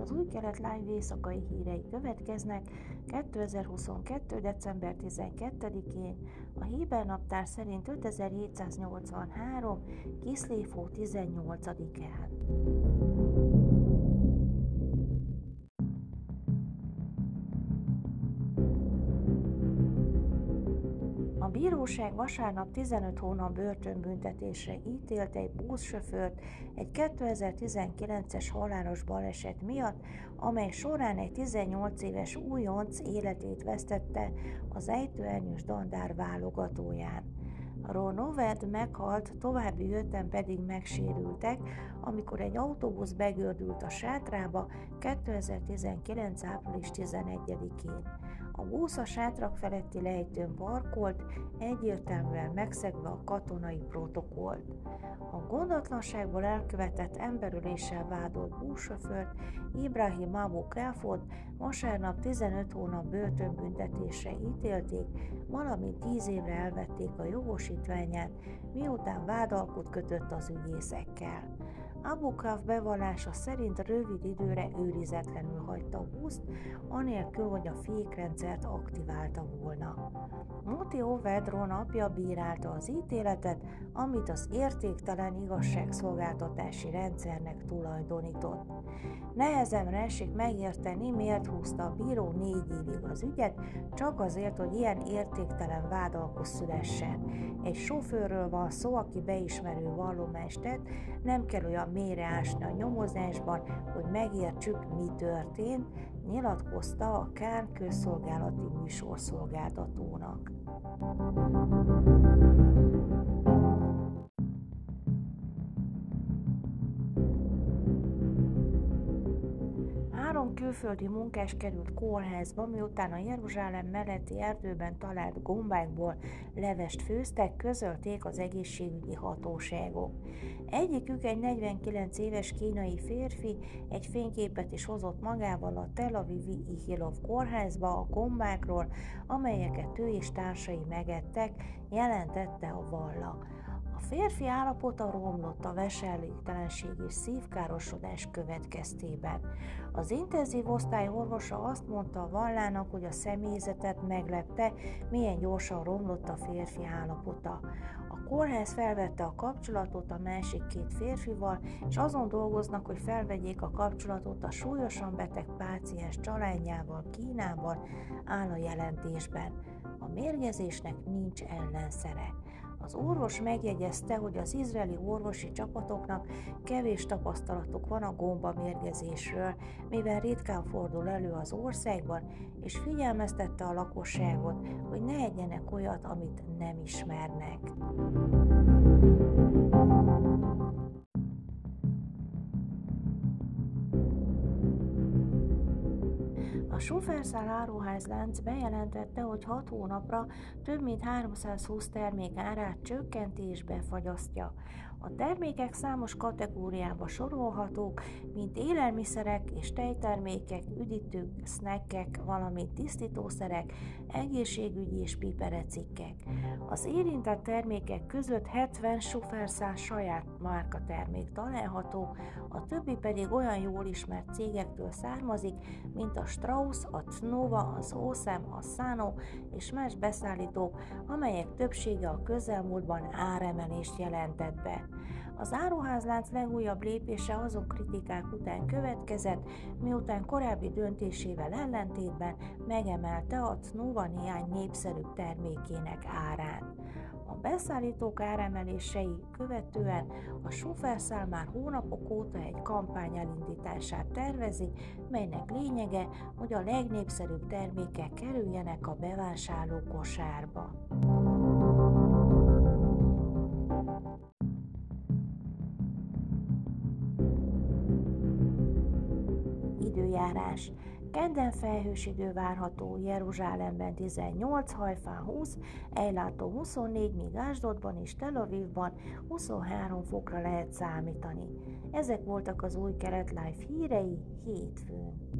az új kelet live éjszakai hírei következnek 2022. december 12-én, a Héber naptár szerint 5783. Kiszléfó 18-án. Bíróság vasárnap 15 hónap börtönbüntetésre ítélt egy buszsofőrt egy 2019-es halálos baleset miatt, amely során egy 18 éves újonc életét vesztette az ejtőernyős dandár válogatóján. Ronoved meghalt, további öten pedig megsérültek, amikor egy autóbusz begördült a sátrába 2019. április 11-én. A busz a sátrak feletti lejtőn parkolt, egyértelműen megszegve a katonai protokollt. A gondatlanságból elkövetett emberüléssel vádolt buszsofőrt Ibrahim Abu Kafod vasárnap 15 hónap börtönbüntetésre ítélték, valamint 10 évre elvették a jogosítványát, miután vádalkot kötött az ügyészekkel. Abu Kaf bevallása szerint rövid időre őrizetlenül hagyta buszt, anélkül, hogy a fékrendszert aktiválta volna. Moti Ovedron apja bírálta az ítéletet, amit az értéktelen igazságszolgáltatási rendszernek tulajdonított. Nehezemre esik megérteni, miért húzta a bíró négy évig az ügyet, csak azért, hogy ilyen értéktelen vádalkos szülessen. Egy sofőrről van szó, aki beismerő vallomást tett, nem kell olyan mélyre ásni a nyomozásban, hogy megértsük, mi történt, nyilatkozta a Kán közszolgálati műsorszolgáltatónak. Külföldi munkás került kórházba, miután a Jeruzsálem melletti erdőben talált gombákból levest főztek, közölték az egészségügyi hatóságok. Egyikük egy 49 éves kínai férfi egy fényképet is hozott magával a Tel Avivi Ihilov kórházba a gombákról, amelyeket ő és társai megettek, jelentette a valla férfi állapota romlott a veselégtelenség és szívkárosodás következtében. Az intenzív osztály orvosa azt mondta a vallának, hogy a személyzetet meglepte, milyen gyorsan romlott a férfi állapota. A kórház felvette a kapcsolatot a másik két férfival, és azon dolgoznak, hogy felvegyék a kapcsolatot a súlyosan beteg páciens családjával Kínában, áll a jelentésben. A mérgezésnek nincs ellenszere. Az orvos megjegyezte, hogy az izraeli orvosi csapatoknak kevés tapasztalatuk van a gomba mérgezésről, mivel ritkán fordul elő az országban, és figyelmeztette a lakosságot, hogy ne egyenek olyat, amit nem ismernek. Schuferszál áruházlánc bejelentette, hogy 6 hónapra több mint 320 termék árát csökkenti és befagyasztja. A termékek számos kategóriába sorolhatók, mint élelmiszerek és tejtermékek, üdítők, snackek, valamint tisztítószerek, egészségügyi és piperecikkek. Az érintett termékek között 70 Schuferszál saját márka termék található, a többi pedig olyan jól ismert cégektől származik, mint a Strauss, a Tnova, az Osem, a Sano és más beszállítók, amelyek többsége a közelmúltban áremelést jelentett be. Az áruházlánc legújabb lépése azon kritikák után következett, miután korábbi döntésével ellentétben megemelte a Tnova néhány népszerűbb termékének árát. A beszállítók áremelései követően a Schuferszál már hónapok óta egy kampány elindítását tervezi, melynek lényege, hogy a legnépszerűbb termékek kerüljenek a bevásárló kosárba. Időjárás. Kedden felhős idő várható, Jeruzsálemben 18, Hajfán 20, Ejlátó 24, míg Ásdodban és Tel Avivban 23 fokra lehet számítani. Ezek voltak az új kelet live hírei hétfőn.